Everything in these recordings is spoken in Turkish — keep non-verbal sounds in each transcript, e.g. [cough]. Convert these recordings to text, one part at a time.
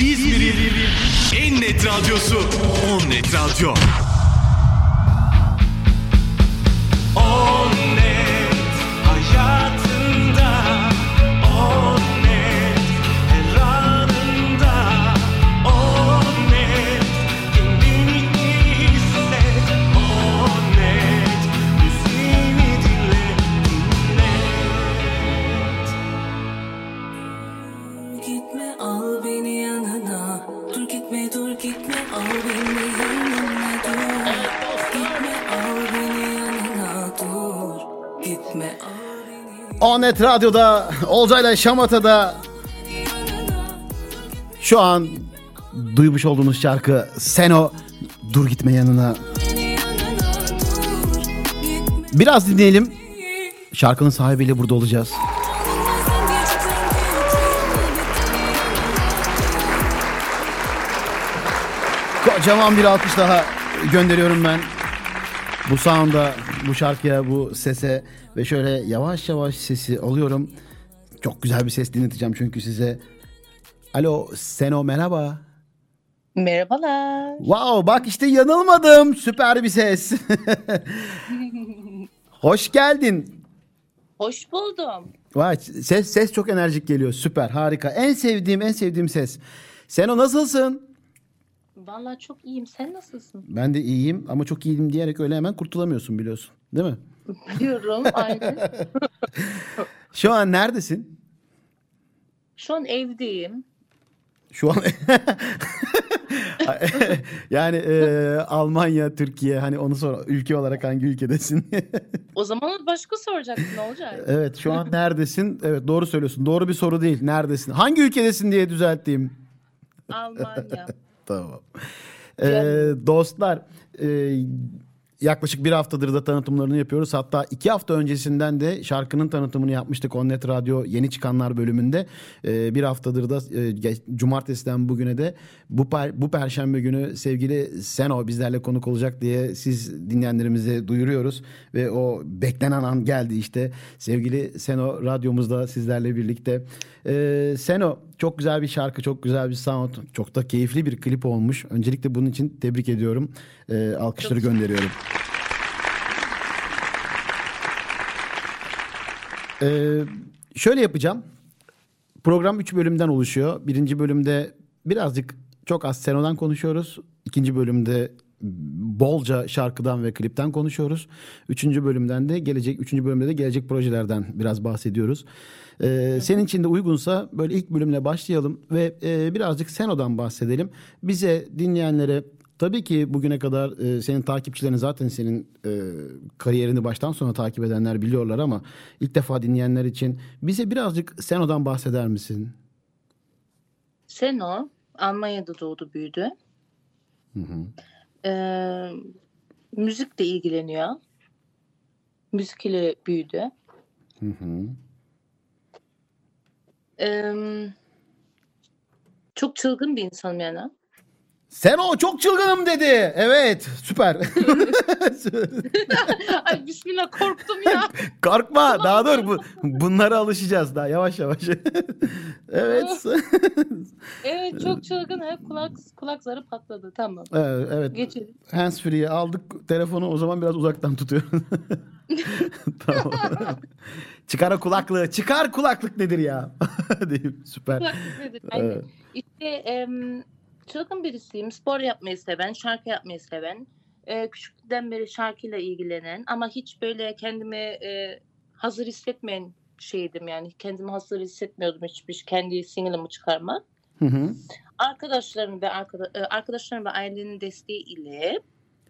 İzmir'in en net radyosu On Net Radyo. On Onet Radyo'da, Olcay'la Şamata'da şu an duymuş olduğunuz şarkı Seno Dur Gitme Yanına. Biraz dinleyelim. Şarkının sahibiyle burada olacağız. Kocaman bir alkış daha gönderiyorum ben. Bu sound'a, bu şarkıya, bu sese ve şöyle yavaş yavaş sesi alıyorum. Çok güzel bir ses dinleteceğim çünkü size. Alo Seno merhaba. Merhabalar. Wow bak işte yanılmadım. Süper bir ses. [laughs] Hoş geldin. Hoş buldum. Vay ses ses çok enerjik geliyor. Süper harika. En sevdiğim en sevdiğim ses. Seno nasılsın? Vallahi çok iyiyim. Sen nasılsın? Ben de iyiyim ama çok iyiyim diyerek öyle hemen kurtulamıyorsun biliyorsun. Değil mi? Biliyorum. Aynen. [laughs] Şu an neredesin? Şu an evdeyim. Şu an [laughs] yani e, Almanya, Türkiye hani onu sor ülke olarak hangi ülkedesin? [laughs] O zaman başka soracaktın ne olacak? evet şu an neredesin? Evet doğru söylüyorsun. Doğru bir soru değil. Neredesin? Hangi ülkedesin diye düzelttiğim. Almanya. Tamam. Ee, dostlar e, yaklaşık bir haftadır da tanıtımlarını yapıyoruz. Hatta iki hafta öncesinden de şarkının tanıtımını yapmıştık Onnet Radyo yeni çıkanlar bölümünde. Ee, bir haftadır da e, cumartesiden bugüne de bu per- bu perşembe günü sevgili Seno bizlerle konuk olacak diye siz dinleyenlerimize duyuruyoruz. Ve o beklenen an geldi işte. Sevgili Seno radyomuzda sizlerle birlikte. Ee, Seno çok güzel bir şarkı, çok güzel bir sound, çok da keyifli bir klip olmuş. Öncelikle bunun için tebrik ediyorum. Ee, alkışları gönderiyorum. Ee, şöyle yapacağım. Program 3 bölümden oluşuyor. Birinci bölümde birazcık çok az Seno'dan konuşuyoruz. İkinci bölümde bolca şarkıdan ve klipten konuşuyoruz. Üçüncü bölümden de gelecek, üçüncü bölümde de gelecek projelerden biraz bahsediyoruz. Ee, senin için de uygunsa böyle ilk bölümle başlayalım ve e, birazcık Seno'dan bahsedelim. Bize dinleyenlere tabii ki bugüne kadar e, senin takipçilerin zaten senin e, kariyerini baştan sona takip edenler biliyorlar ama ilk defa dinleyenler için bize birazcık Seno'dan bahseder misin? Seno Almanya'da doğdu büyüdü. Ee, müzikle ilgileniyor. Müzik ile büyüdü. Hı hı. Ee, çok çılgın bir insanım yani. Seno çok çılgınım dedi. Evet süper. [laughs] Ay bismillah korktum ya. [laughs] Korkma daha dur bu, bunlara alışacağız daha yavaş yavaş. [laughs] evet. Evet çok çılgın. Ha, kulak kulak zarı patladı. Tamam. evet. evet. Geçelim. Hands free'ye aldık telefonu o zaman biraz uzaktan tutuyorum. tamam. çıkar o kulaklığı. Çıkar kulaklık nedir ya? Süper. Kulaklık nedir? Aynen. Evet. İşte em, çılgın birisiyim. Spor yapmayı seven, şarkı yapmayı seven. e, küçüklükten beri şarkıyla ilgilenen ama hiç böyle kendimi e, hazır hissetmeyen şeydim yani. Kendimi hazır hissetmiyordum hiçbir kendi single'ımı çıkarmak. Hı hı. Arkadaşlarım ve arkada, e, arkadaşlarım ve ailenin desteği ile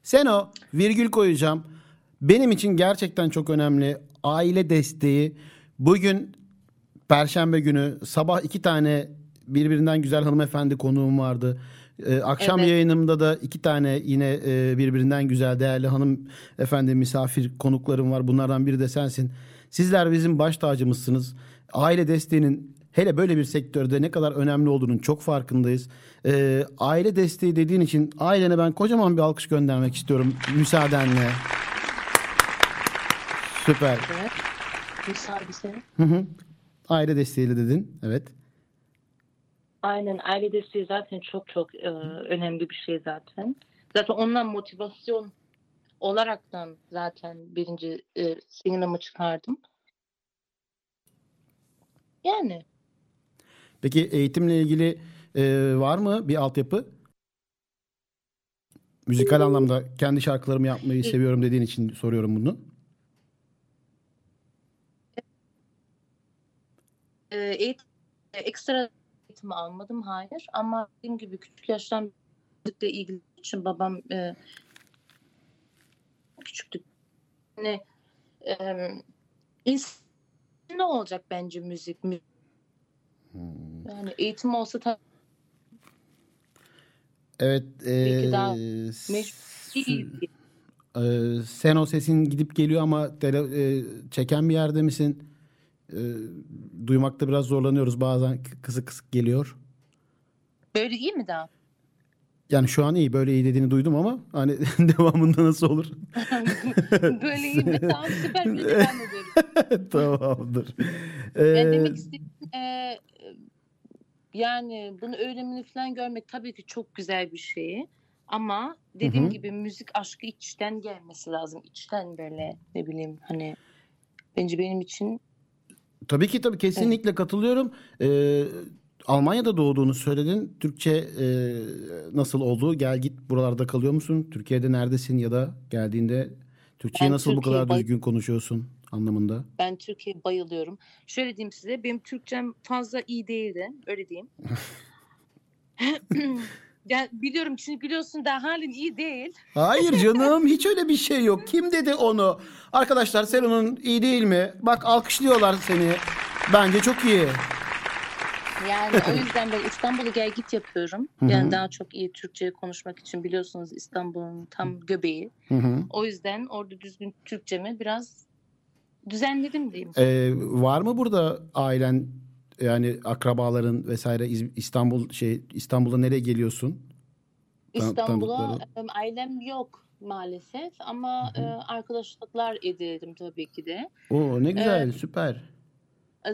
Seno virgül koyacağım. Benim için gerçekten çok önemli. Aile desteği. Bugün Perşembe günü sabah iki tane birbirinden güzel hanımefendi konuğum vardı. Ee, akşam Evet. yayınımda da iki tane yine e, birbirinden güzel değerli hanım efendi misafir konuklarım var. Bunlardan biri de sensin. Sizler bizim baş tacımızsınız. Aile desteğinin hele böyle bir sektörde ne kadar önemli olduğunun çok farkındayız. Ee, aile desteği dediğin için ailene ben kocaman bir alkış göndermek istiyorum müsaadenle. Süper. evet, müsaade Hı hı. Aile desteğiyle dedin. Evet. Aynen aile desteği zaten çok çok e, önemli bir şey zaten. Zaten ondan motivasyon olaraktan zaten birinci e, single'ımı çıkardım. Yani Peki eğitimle ilgili e, var mı bir altyapı? Müzikal anlamda kendi şarkılarımı yapmayı seviyorum dediğin için soruyorum bunu. e, eğitim, ekstra eğitim almadım hayır ama dediğim gibi küçük yaştan müzikle ilgili için babam e, küçüktük. Yani, e, ins- ne olacak bence müzik? Mü- Yani eğitim olsa tabii Evet. E, daha e, sen o sesin gidip geliyor ama tele, e, çeken bir yerde misin? E, duymakta biraz zorlanıyoruz bazen kısık kısık geliyor. Böyle iyi mi daha? Yani şu an iyi böyle iyi dediğini duydum ama hani [laughs] devamında nasıl olur? [laughs] Böyle iyi mi? Tamam süper bir devam ediyoruz. [laughs] Tamamdır. Ee, demek istediğim e, yani bunu öğrenimini falan görmek tabii ki çok güzel bir şey. Ama dediğim Hı hı. gibi müzik aşkı içten gelmesi lazım. İçten böyle ne bileyim hani bence benim için Tabii ki tabii kesinlikle katılıyorum. Ee, Almanya'da doğduğunu söyledin. Türkçe e, nasıl oldu? Gel git buralarda kalıyor musun? Türkiye'de neredesin ya da geldiğinde Türkçeyi Ben nasıl bu Türkiye'ye kadar bay- düzgün konuşuyorsun anlamında? ben Türkiye'ye bayılıyorum. Şöyle diyeyim size benim Türkçem fazla iyi değildi. Öyle diyeyim. [laughs] [laughs] ya biliyorum şimdi biliyorsun da halin iyi değil. Hayır [laughs] canım hiç öyle bir şey yok. Kim dedi onu? Arkadaşlar Selo'nun iyi değil mi? Bak alkışlıyorlar seni. Bence çok iyi. Yani o yüzden ben İstanbul'u gel git yapıyorum. Yani daha çok iyi Türkçe konuşmak için biliyorsunuz İstanbul'un tam göbeği. Hı hı. O yüzden orada düzgün Türkçemi biraz düzenledim diyeyim. Ee, var mı burada ailen yani akrabaların vesaire İstanbul şey İstanbul'a nereye geliyorsun? Tan- İstanbul'a ailem yok maalesef ama e, arkadaşlıklar edindim tabii ki de. Oo ne güzel Ee, süper.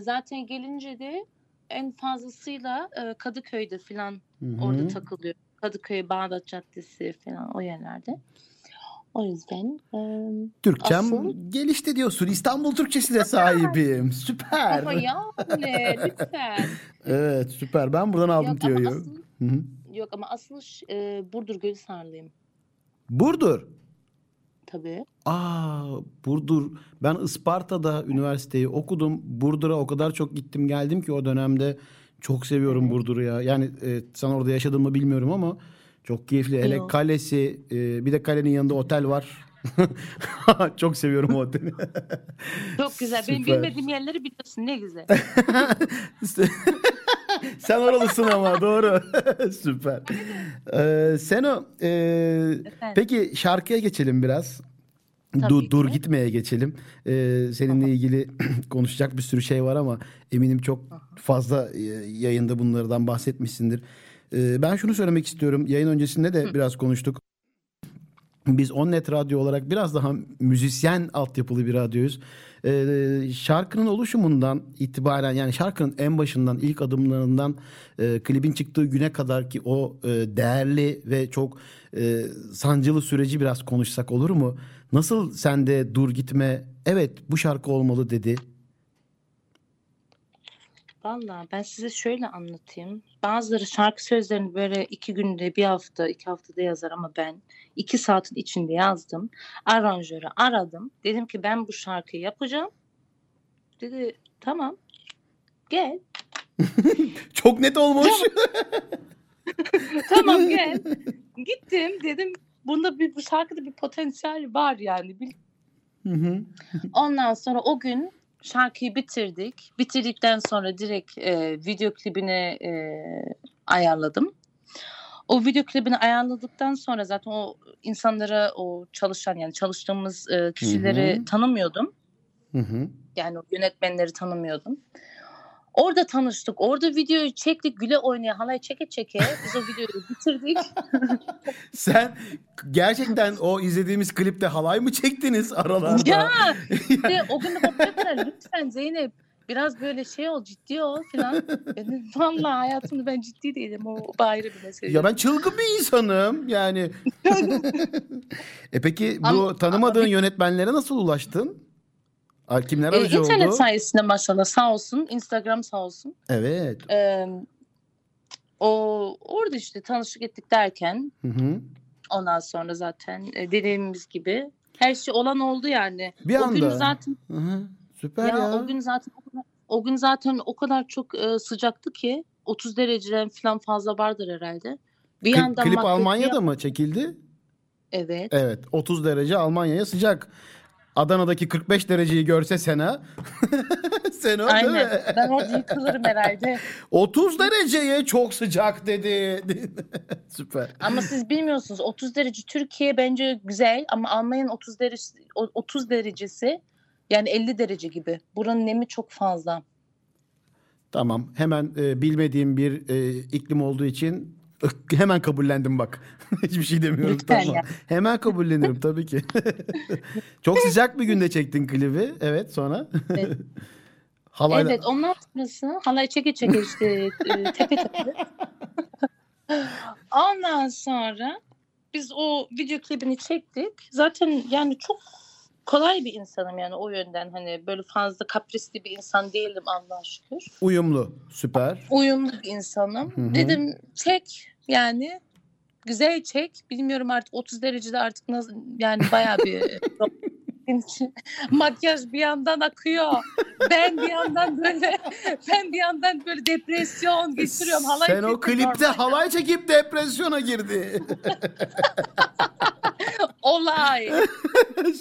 Zaten gelince de en fazlasıyla Kadıköy'de falan Hı hı. orada takılıyor. Kadıköy, Bağdat Caddesi falan o yerlerde. O yüzden e, Türkçem asıl- gelişti diyorsun. İstanbul Türkçesine sahibim. Süper. ama yani lütfen. [laughs] Evet süper. Ben buradan aldım Yok ama asıl, yok ama asıl e, Burdur Gölsarlıyım Burdur. tabii. Aa Burdur. Ben Isparta'da üniversiteyi okudum. Burdur'a o kadar çok gittim geldim ki o dönemde çok seviyorum Burdur'u ya. Yani e, sen orada yaşadın mı bilmiyorum ama çok keyifli. Hele Yok. kalesi e, bir de kalenin yanında otel var. [laughs] çok seviyorum o oteli. [laughs] Çok güzel. Benim Süper. bilmediğim yerleri biliyorsun. Ne güzel. [laughs] Sen oralısın ama doğru. Süper. Ee, Seno, e, Efendim? peki şarkıya geçelim biraz. Tabii Dur, ki. dur gitmeye geçelim. Ee, seninle ilgili [clears throat] konuşacak bir sürü şey var ama eminim çok fazla e, yayında bunlardan bahsetmişsindir. Ee, ben şunu söylemek istiyorum. Yayın öncesinde de biraz konuştuk. Biz Onnet Radyo olarak biraz daha müzisyen altyapılı bir radyoyuz. Ee, şarkının oluşumundan itibaren yani şarkının en başından ilk adımlarından e, klibin çıktığı güne kadar ki o e, değerli ve çok e, sancılı süreci biraz konuşsak olur mu? Nasıl sende dur gitme evet bu şarkı olmalı dedi. Vallahi ben size şöyle anlatayım. Bazıları şarkı sözlerini böyle iki günde, bir hafta, iki haftada yazar ama ben iki saatin içinde yazdım. Aranjörü aradım. Dedim ki ben bu şarkıyı yapacağım. Dedi tamam gel. [laughs] Çok net olmuş. [laughs] Tamam gel. Gittim dedim bunda bir bu şarkıda bir potansiyel var yani. Bil- Hı hı. Ondan sonra o gün şarkıyı bitirdik. Bitirdikten sonra direkt e, video klibini e, ayarladım. O video klibini ayarladıktan sonra zaten o insanlara, o çalışan yani çalıştığımız e, kişileri Hı hı. tanımıyordum. Hı hı. Yani o yönetmenleri tanımıyordum. Orada tanıştık. Orada videoyu çektik. Güle oynaya halay çeke çeke biz o videoyu bitirdik. [laughs] Sen gerçekten o izlediğimiz klipte halay mı çektiniz aralarda? ya işte o gün de dediler, lütfen Zeynep biraz böyle şey ol ciddi ol falan. Dedim, Vallahi hayatımda ben ciddi değilim o ayrı bir mesele. Ya ben çılgın bir insanım yani. [laughs] e peki bu Ama- tanımadığın ama- yönetmenlere nasıl ulaştın? Kimler Ee, aracı internet oldu? sayesinde maşallah sağ olsun Instagram sağ olsun. Evet. Ee, o orada işte tanışık ettik derken Hı hı. ondan sonra zaten e, dediğimiz gibi her şey olan oldu yani. Bir o gün anda. zaten Hı hı. Süper ya, ya. o gün zaten o kadar, o gün zaten o kadar çok e, sıcaktı ki 30 dereceden falan fazla vardır herhalde. Bir Klip- yandan klip Almanya'da yap- mı çekildi? Evet. Evet. 30 derece Almanya'ya sıcak. Adana'daki 45 dereceyi görse Sena. [laughs] Sena değil mi? Aynen. Ben orada yıkılırım herhalde. [laughs] 30 dereceye çok sıcak dedi. [laughs] Süper. Ama siz bilmiyorsunuz 30 derece Türkiye bence güzel ama Almanya'nın 30 derece 30 derecesi yani 50 derece gibi. Buranın nemi çok fazla. Tamam. Hemen e, bilmediğim bir e, iklim olduğu için [laughs] hemen kabullendim bak. [laughs] Hiçbir şey demiyorum. Lütfen tamam. ya. Hemen kabullenirim tabii ki. [laughs] Çok sıcak bir günde çektin klibi. Evet sonra. Evet. Halayla... Evet ondan sonrası halay çeke çeke işte e, tepe tepe. Ondan sonra biz o video klibini çektik. Zaten yani çok kolay bir insanım yani o yönden hani böyle fazla kaprisli bir insan değilim Allah'a şükür. Uyumlu. Süper. Uyumlu bir insanım. Hı hı. Dedim çek yani güzel çek. Bilmiyorum artık 30 derecede artık nasıl yani bayağı bir [laughs] makyaj bir yandan akıyor. Ben bir yandan böyle ben bir yandan böyle depresyon geçiriyorum. Halay Sen o klipte halay çekip depresyona girdi. [laughs] olay. [laughs]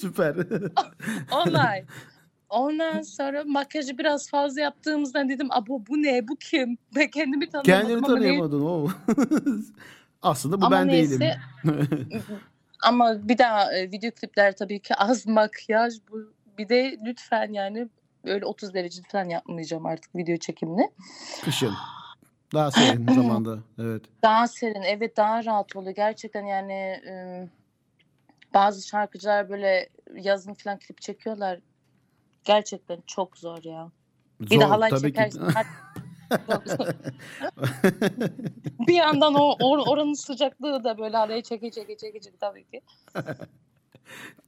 Süper. Olay. Ondan sonra makyajı biraz fazla yaptığımızdan dedim abo bu ne bu kim? [laughs] Ben kendimi tanıyamadım Kendini tanıyamadın o. [laughs] Aslında bu Ama ben neyse. değilim. [laughs] Ama bir daha e, video klipler tabii ki az makyaj bu. Bir de lütfen yani öyle 30 derece falan yapmayacağım artık video çekimini. Kışın. Daha serin [clears throat] zamanda. Evet. Daha serin, evet daha rahat oluyor. Gerçekten yani e, bazı şarkıcılar böyle yazın falan klip çekiyorlar. Gerçekten çok zor ya. Bir de Zor, halay çekersin. Zor. [laughs] bir yandan o or- oranın sıcaklığı da böyle halaya çeke çeke çeke çeke tabii ki. [laughs]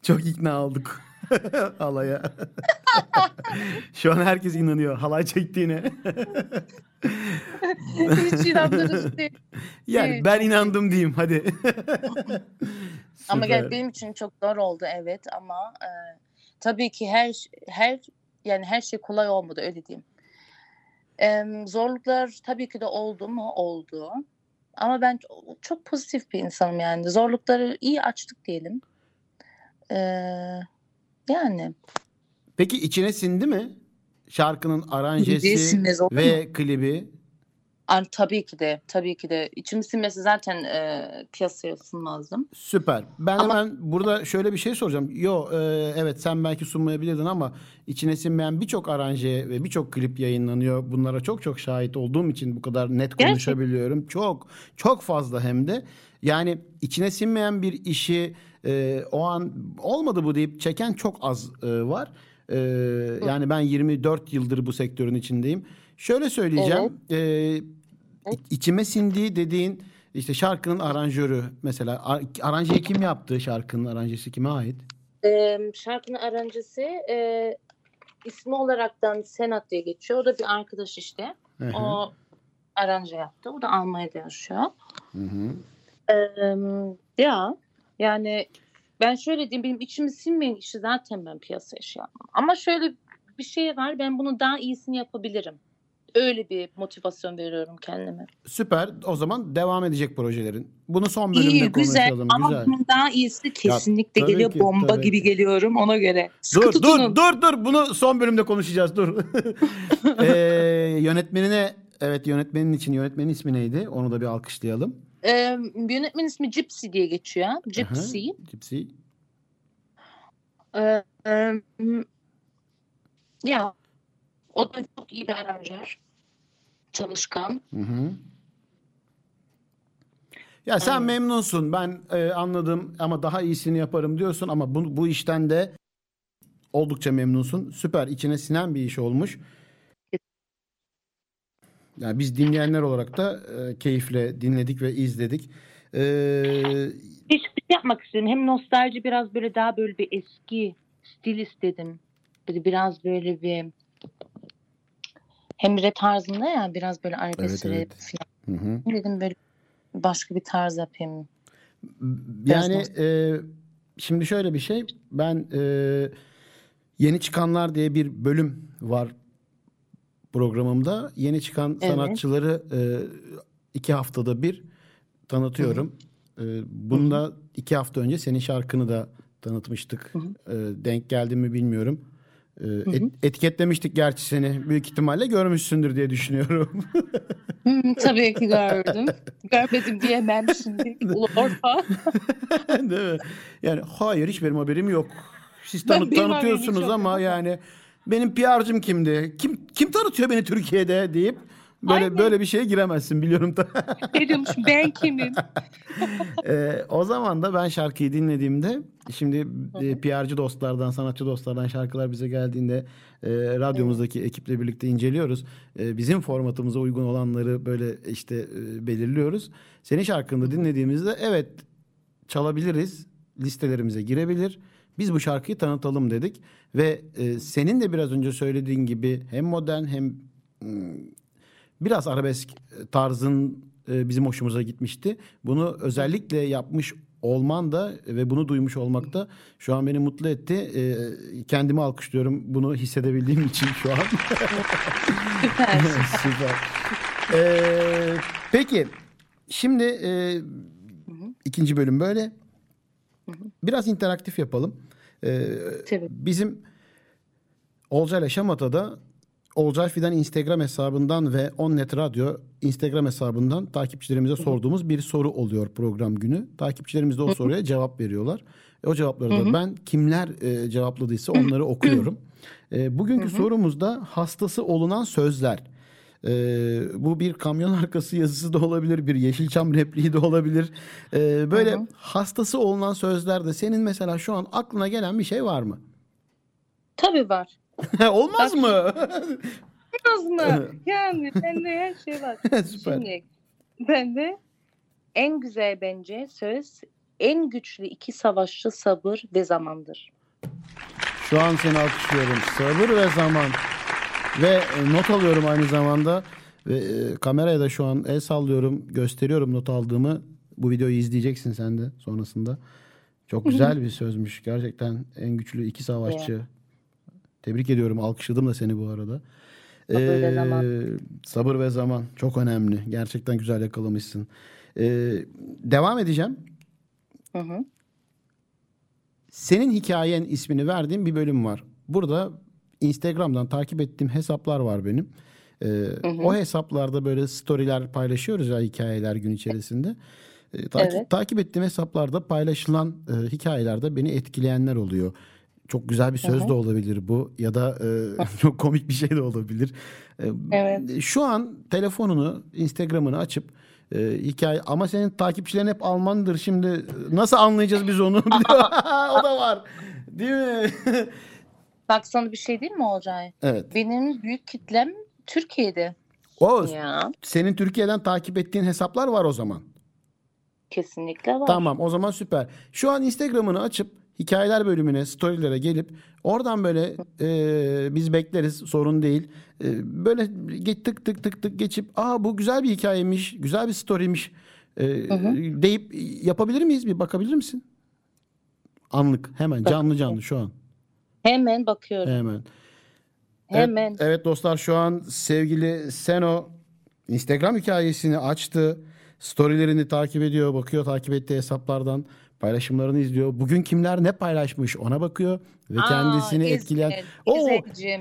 Çok ikna olduk [laughs] halaya. Şu an herkes inanıyor halay çektiğine. Hiç inandırıcı değil. Yani Evet, ben inandım diyeyim hadi. Ama gel benim için çok zor oldu evet ama e, tabii ki her her yani her şey kolay olmadı öyle diyeyim. Em, zorluklar tabii ki de oldu mu? Oldu. Ama ben çok, pozitif bir insanım yani. Zorlukları iyi açtık diyelim. Ee, yani. Peki içine sindi mi? Şarkının aranjesi olur mu? ve klibi. An, tabii ki de. Tabii ki de. İçim sinmesi zaten e, piyasaya sunmazdım. Süper. Ben Ama- hemen burada şöyle bir şey soracağım. Yo e, evet sen belki sunmayabilirdin ama içine sinmeyen birçok aranje ve birçok klip yayınlanıyor. Bunlara çok çok şahit olduğum için bu kadar net konuşabiliyorum. Çok çok fazla hem de. Yani içine sinmeyen bir işi e, o an olmadı bu deyip çeken çok az e, var. E, yani ben 24 yıldır bu sektörün içindeyim. Şöyle söyleyeceğim. E, İ- içime sindiği dediğin işte şarkının aranjörü mesela Ar- aranjeyi kim yaptı şarkının aranjesi kime ait? E, şarkının aranjesi e, ismi olaraktan Senat diye geçiyor. O da bir arkadaş işte. Hı hı. O aranje yaptı. O da Almanya'da yaşıyor. Hı hı. Ee, ya yani ben şöyle diyeyim benim içimi sinmeyen işi zaten ben piyasaya şey yapmam. Ama şöyle bir şey var ben bunu daha iyisini yapabilirim. Öyle bir motivasyon veriyorum kendime. Süper. O zaman devam edecek projelerin. Bunu son bölümde İyi güzel konuşalım. ama güzel. bunun daha iyisi kesinlikle tabii geliyor. ki, Bomba tabii gibi ki. geliyorum ona göre. Sıkı Dur tutunun. dur dur dur bunu son bölümde konuşacağız dur. [laughs] ee, yönetmenine evet yönetmenin için yönetmenin ismi neydi? Onu da bir alkışlayalım. Ee, yönetmen ismi Gypsy diye geçiyor. Gypsy. Aha, Gypsy. Ee, ya o da çok iyi bir aranjör. Çalışkan. Hı hı. Ya sen Aynen. memnunsun. Ben e, anladım ama daha iyisini yaparım diyorsun ama bu, bu işten de oldukça memnunsun. Süper. içine sinen bir iş olmuş. Yani biz dinleyenler olarak da e, keyifle dinledik ve izledik. Ee, Bir şey yapmak istedim. Hem nostalji biraz böyle daha böyle bir eski stil istedim. Böyle biraz böyle bir hem rap tarzında ya biraz böyle arabesk Evet, rap evet. falan. hı hı. Dedim böyle başka bir tarz yapayım. Yani e, şimdi şöyle bir şey. Ben e, yeni çıkanlar diye bir bölüm var programımda. Yeni çıkan Evet. sanatçıları e, iki haftada bir tanıtıyorum. E, bunda iki hafta önce senin şarkını da tanıtmıştık. E, denk geldi mi bilmiyorum. E, et- etiketlemiştik gerçi seni. Büyük ihtimalle görmüşsündür diye düşünüyorum. Hmm, tabii ki gördüm. Görmedim diyemem şimdi. [laughs] Orta. [laughs] Değil mi? Yani hayır hiç benim haberim yok. Siz tanı- tanıtıyorsunuz ama yani benim PR'cım kimdi? Kim kim tanıtıyor beni Türkiye'de deyip böyle Aynen. böyle bir şeye giremezsin biliyorum da. [laughs] Ne diyormuş ben kimim? [laughs] Ee, o zaman da ben şarkıyı dinlediğimde şimdi e, PR'cı dostlardan, sanatçı dostlardan şarkılar bize geldiğinde e, radyomuzdaki ekiple birlikte inceliyoruz. E, bizim formatımıza uygun olanları böyle işte e, belirliyoruz. Senin şarkını dinlediğimizde evet çalabiliriz, listelerimize girebilir. Biz bu şarkıyı tanıtalım dedik ve e, senin de biraz önce söylediğin gibi hem modern hem mm, biraz arabesk tarzın e, bizim hoşumuza gitmişti. Bunu özellikle yapmış olman da ve bunu duymuş olmak da şu an beni mutlu etti. E, kendimi alkışlıyorum bunu hissedebildiğim [laughs] için şu an. Süper. [laughs] Süper. E, peki şimdi e, ikinci bölüm böyle. Biraz interaktif yapalım. E, Tabii. Bizim Olcay ile Şamata'da Olcay Fidan Instagram hesabından ve Onnet Radyo Instagram hesabından takipçilerimize sorduğumuz bir soru oluyor program günü. Takipçilerimiz de o soruya cevap veriyorlar. E, o cevapları da ben kimler e, cevapladıysa onları okuyorum. E, bugünkü sorumuz da hastası olunan sözler. E, bu bir kamyon arkası yazısı da olabilir, bir Yeşilçam repliği de olabilir. E, böyle hastası olunan sözlerde senin mesela şu an aklına gelen bir şey var mı? Tabii var. [laughs] Olmaz mı? Az mı? [laughs] Yani bende her şey var. [laughs] Süper. Şimdi bende en güzel bence söz en güçlü iki savaşçı sabır ve zamandır. Şu an seni alkışlıyorum. Sabır ve zaman. Ve e, not alıyorum aynı zamanda. Ve e, kameraya da şu an el sallıyorum. Gösteriyorum not aldığımı. Bu videoyu izleyeceksin sen de sonrasında. Çok güzel bir sözmüş. Gerçekten en güçlü iki savaşçı. Tebrik ediyorum. Alkışladım da seni bu arada. Sabır ve Ee, zaman. Sabır ve zaman. Çok önemli. Gerçekten güzel yakalamışsın. Ee, devam edeceğim. Hı hı. Senin hikayen ismini verdiğim bir bölüm var. Burada Instagram'dan takip ettiğim hesaplar var benim. Ee, O hesaplarda böyle storyler paylaşıyoruz ya hikayeler gün içerisinde. Ee, takip, Evet. takip ettiğim hesaplarda paylaşılan e, hikayelerde beni etkileyenler oluyor. Çok güzel bir söz de olabilir bu ya da e, [laughs] çok komik bir şey de olabilir. E, Evet. Şu an telefonunu, Instagram'ını açıp e, hikaye ama senin takipçilerin hep Almandır. Şimdi nasıl anlayacağız biz onu? [laughs] o da var. Değil mi? [laughs] Bak sana bir şey değil mi Olcay? evet. Benim büyük kitlem Türkiye'de. O Ya senin Türkiye'den takip ettiğin hesaplar var o zaman. kesinlikle var. Tamam o zaman süper. Şu an Instagram'ını açıp hikayeler bölümüne, storylere gelip oradan böyle e, biz bekleriz sorun değil. E, böyle tık tık tık tık geçip aa bu güzel bir hikayemiş, güzel bir storymiş e, deyip yapabilir miyiz? Bir bakabilir misin? Anlık hemen canlı canlı şu an Hemen bakıyorum. hemen. Hemen. Evet, evet dostlar şu an sevgili Seno Instagram hikayesini açtı. Storylerini takip ediyor, bakıyor takip ettiği hesaplardan paylaşımlarını izliyor. Bugün kimler ne paylaşmış ona bakıyor ve Aa, kendisini Ezel, etkileyen. Oo,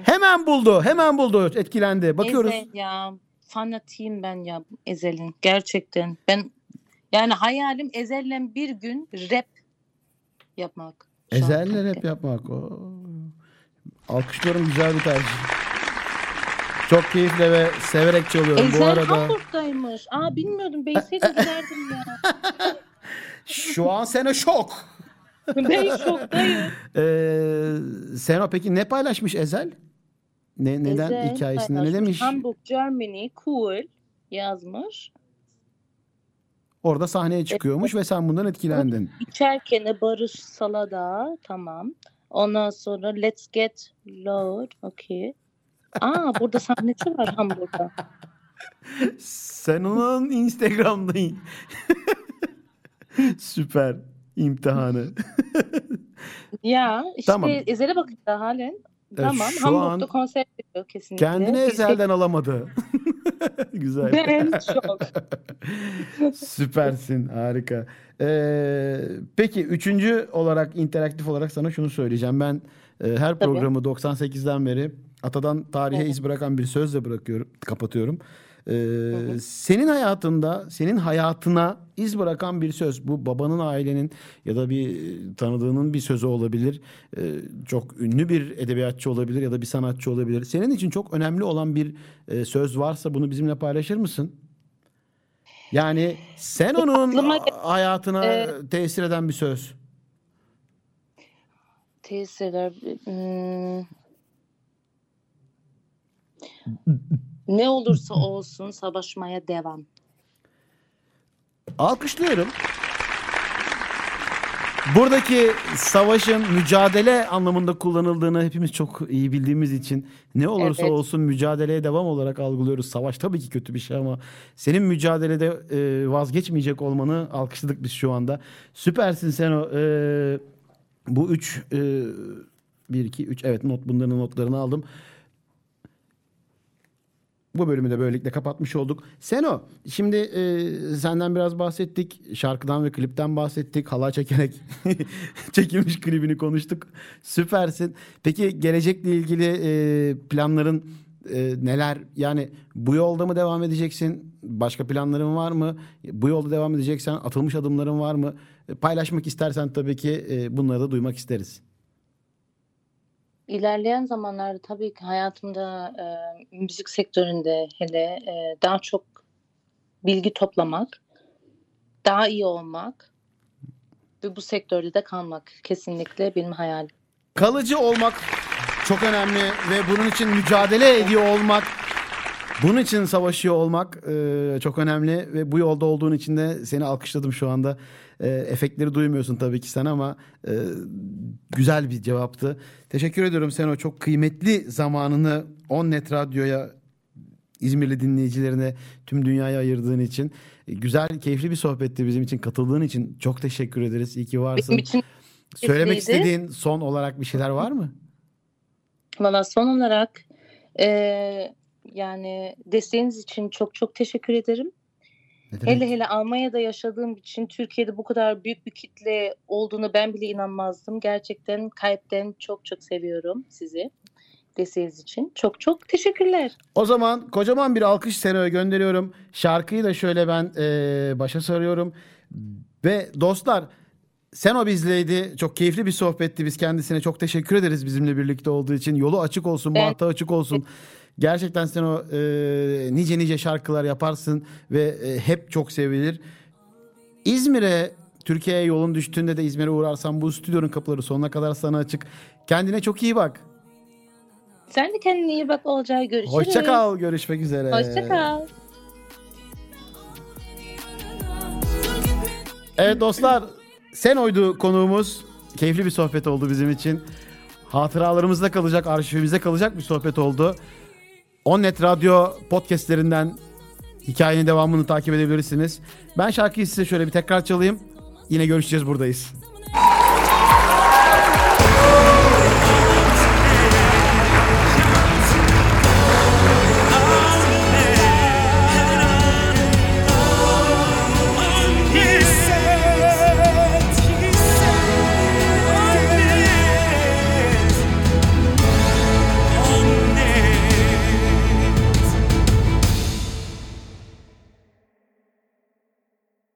hemen buldu, hemen buldu, etkilendi. Bakıyoruz. Ezel ya fanatiyim ben ya Ezel'in gerçekten. Ben yani hayalim Ezel'le bir gün rap yapmak. Ezelle rap yapmak. Oo. Alkışlıyorum güzel bir tercih. Çok keyifle ve severek çalıyorum. Ezel Bu arada Hamburg'daymış. Aa bilmiyordum. Beyseydim [laughs] giderdim ya. şu an Seno şok. ben şoktayım. [laughs] Ee, Seno peki ne paylaşmış Ezel? Ne, neden Ezel hikayesinde ne demiş? Hamburg, Germany, cool yazmış. Orada sahneye çıkıyormuş ve sen bundan etkilendin. İçerken Barış Salada tamam. Ondan sonra Let's Get Loud. Okey. Aa burada sahnesi var Hamburg'da. Sen onun Instagram'da [laughs] süper imtihanı. [laughs] Ya işte Tamam. Ezel'e bakın da halen. Tamam. şu Hamburg'da an konser veriyor kesinlikle. Kendini ezelden alamadı. [laughs] Güzel. Ben çok. Süpersin harika. Ee, peki üçüncü olarak interaktif olarak sana şunu söyleyeceğim. Ben e, her Tabii. programı 98'den beri atadan tarihe Evet. iz bırakan bir sözle bırakıyorum, kapatıyorum. Ee, Senin hayatında, senin hayatına iz bırakan bir söz. Bu babanın, ailenin ya da bir e, tanıdığının bir sözü olabilir. Ee, çok ünlü bir edebiyatçı olabilir ya da bir sanatçı olabilir. Senin için çok önemli olan bir e, söz varsa bunu bizimle paylaşır mısın? Yani sen onun Aklıma hayatına Ee, tesir eden bir söz. Tesirler. hmm. [laughs] Ne olursa olsun savaşmaya devam. Alkışlıyorum. Buradaki savaşın mücadele anlamında kullanıldığını hepimiz çok iyi bildiğimiz için ne olursa Evet. olsun mücadeleye devam olarak algılıyoruz. Savaş tabii ki kötü bir şey ama senin mücadelede e, vazgeçmeyecek olmanı alkışladık biz şu anda. Süpersin sen o. E, bu üç, e, bir, iki, üç, evet not bunların notlarını aldım. Bu bölümü de böylelikle kapatmış olduk. Seno, şimdi e, senden biraz bahsettik. Şarkıdan ve klipten bahsettik. Halay çekerek [laughs] çekilmiş klibini konuştuk. Süpersin. Peki gelecekle ilgili e, planların e, neler? Yani bu yolda mı devam edeceksin? Başka planların var mı? Bu yolda devam edeceksen atılmış adımların var mı? Paylaşmak istersen tabii ki e, bunları da duymak isteriz. İlerleyen zamanlarda tabii ki hayatımda e, müzik sektöründe hele e, daha çok bilgi toplamak, daha iyi olmak ve bu sektörde de kalmak kesinlikle benim hayalim. Kalıcı olmak çok önemli ve bunun için mücadele ediyor olmak, bunun için savaşıyor olmak e, çok önemli ve bu yolda olduğun için de seni alkışladım şu anda. E, efektleri duymuyorsun tabii ki sen ama e, güzel bir cevaptı. Teşekkür ediyorum sen o çok kıymetli zamanını Onnet Radyo'ya İzmirli dinleyicilerine tüm dünyaya ayırdığın için. E, Güzel, keyifli bir sohbetti bizim için. Katıldığın için çok teşekkür ederiz. İyi ki varsın. Benim için Söylemek keyifliydi. istediğin son olarak bir şeyler var mı? Valla son olarak e, yani desteğiniz için çok çok teşekkür ederim. Ne demek? Hele hele Almanya'da yaşadığım için Türkiye'de bu kadar büyük bir kitle olduğunu ben bile inanmazdım. Gerçekten kalpten çok çok seviyorum sizi. Desteğiniz için. Çok çok teşekkürler. O zaman kocaman bir alkış Seno'ya gönderiyorum. Şarkıyı da şöyle ben eee, başa sarıyorum. Ve dostlar Seno bizleydi. Çok keyifli bir sohbetti. Biz kendisine çok teşekkür ederiz bizimle birlikte olduğu için. Yolu açık olsun, Ben- bahtı açık olsun. Gerçekten Seno eee, nice nice şarkılar yaparsın ve eee, hep çok sevilir. İzmir'e Türkiye'ye yolun düştüğünde de İzmir'e uğrarsan bu stüdyonun kapıları sonuna kadar sana açık. Kendine çok iyi bak. Sen de kendine iyi bak Olcay. Görüşürüz. Hoşça kal. Görüşmek üzere. Hoşça kal. Evet dostlar sen oydu konuğumuz. Keyifli bir sohbet oldu bizim için. Hatıralarımızda kalacak, arşivimizde kalacak bir sohbet oldu. Onnet Radyo podcastlerinden hikayenin devamını takip edebilirsiniz. Ben şarkıyı size şöyle bir tekrar çalayım. Yine görüşeceğiz buradayız.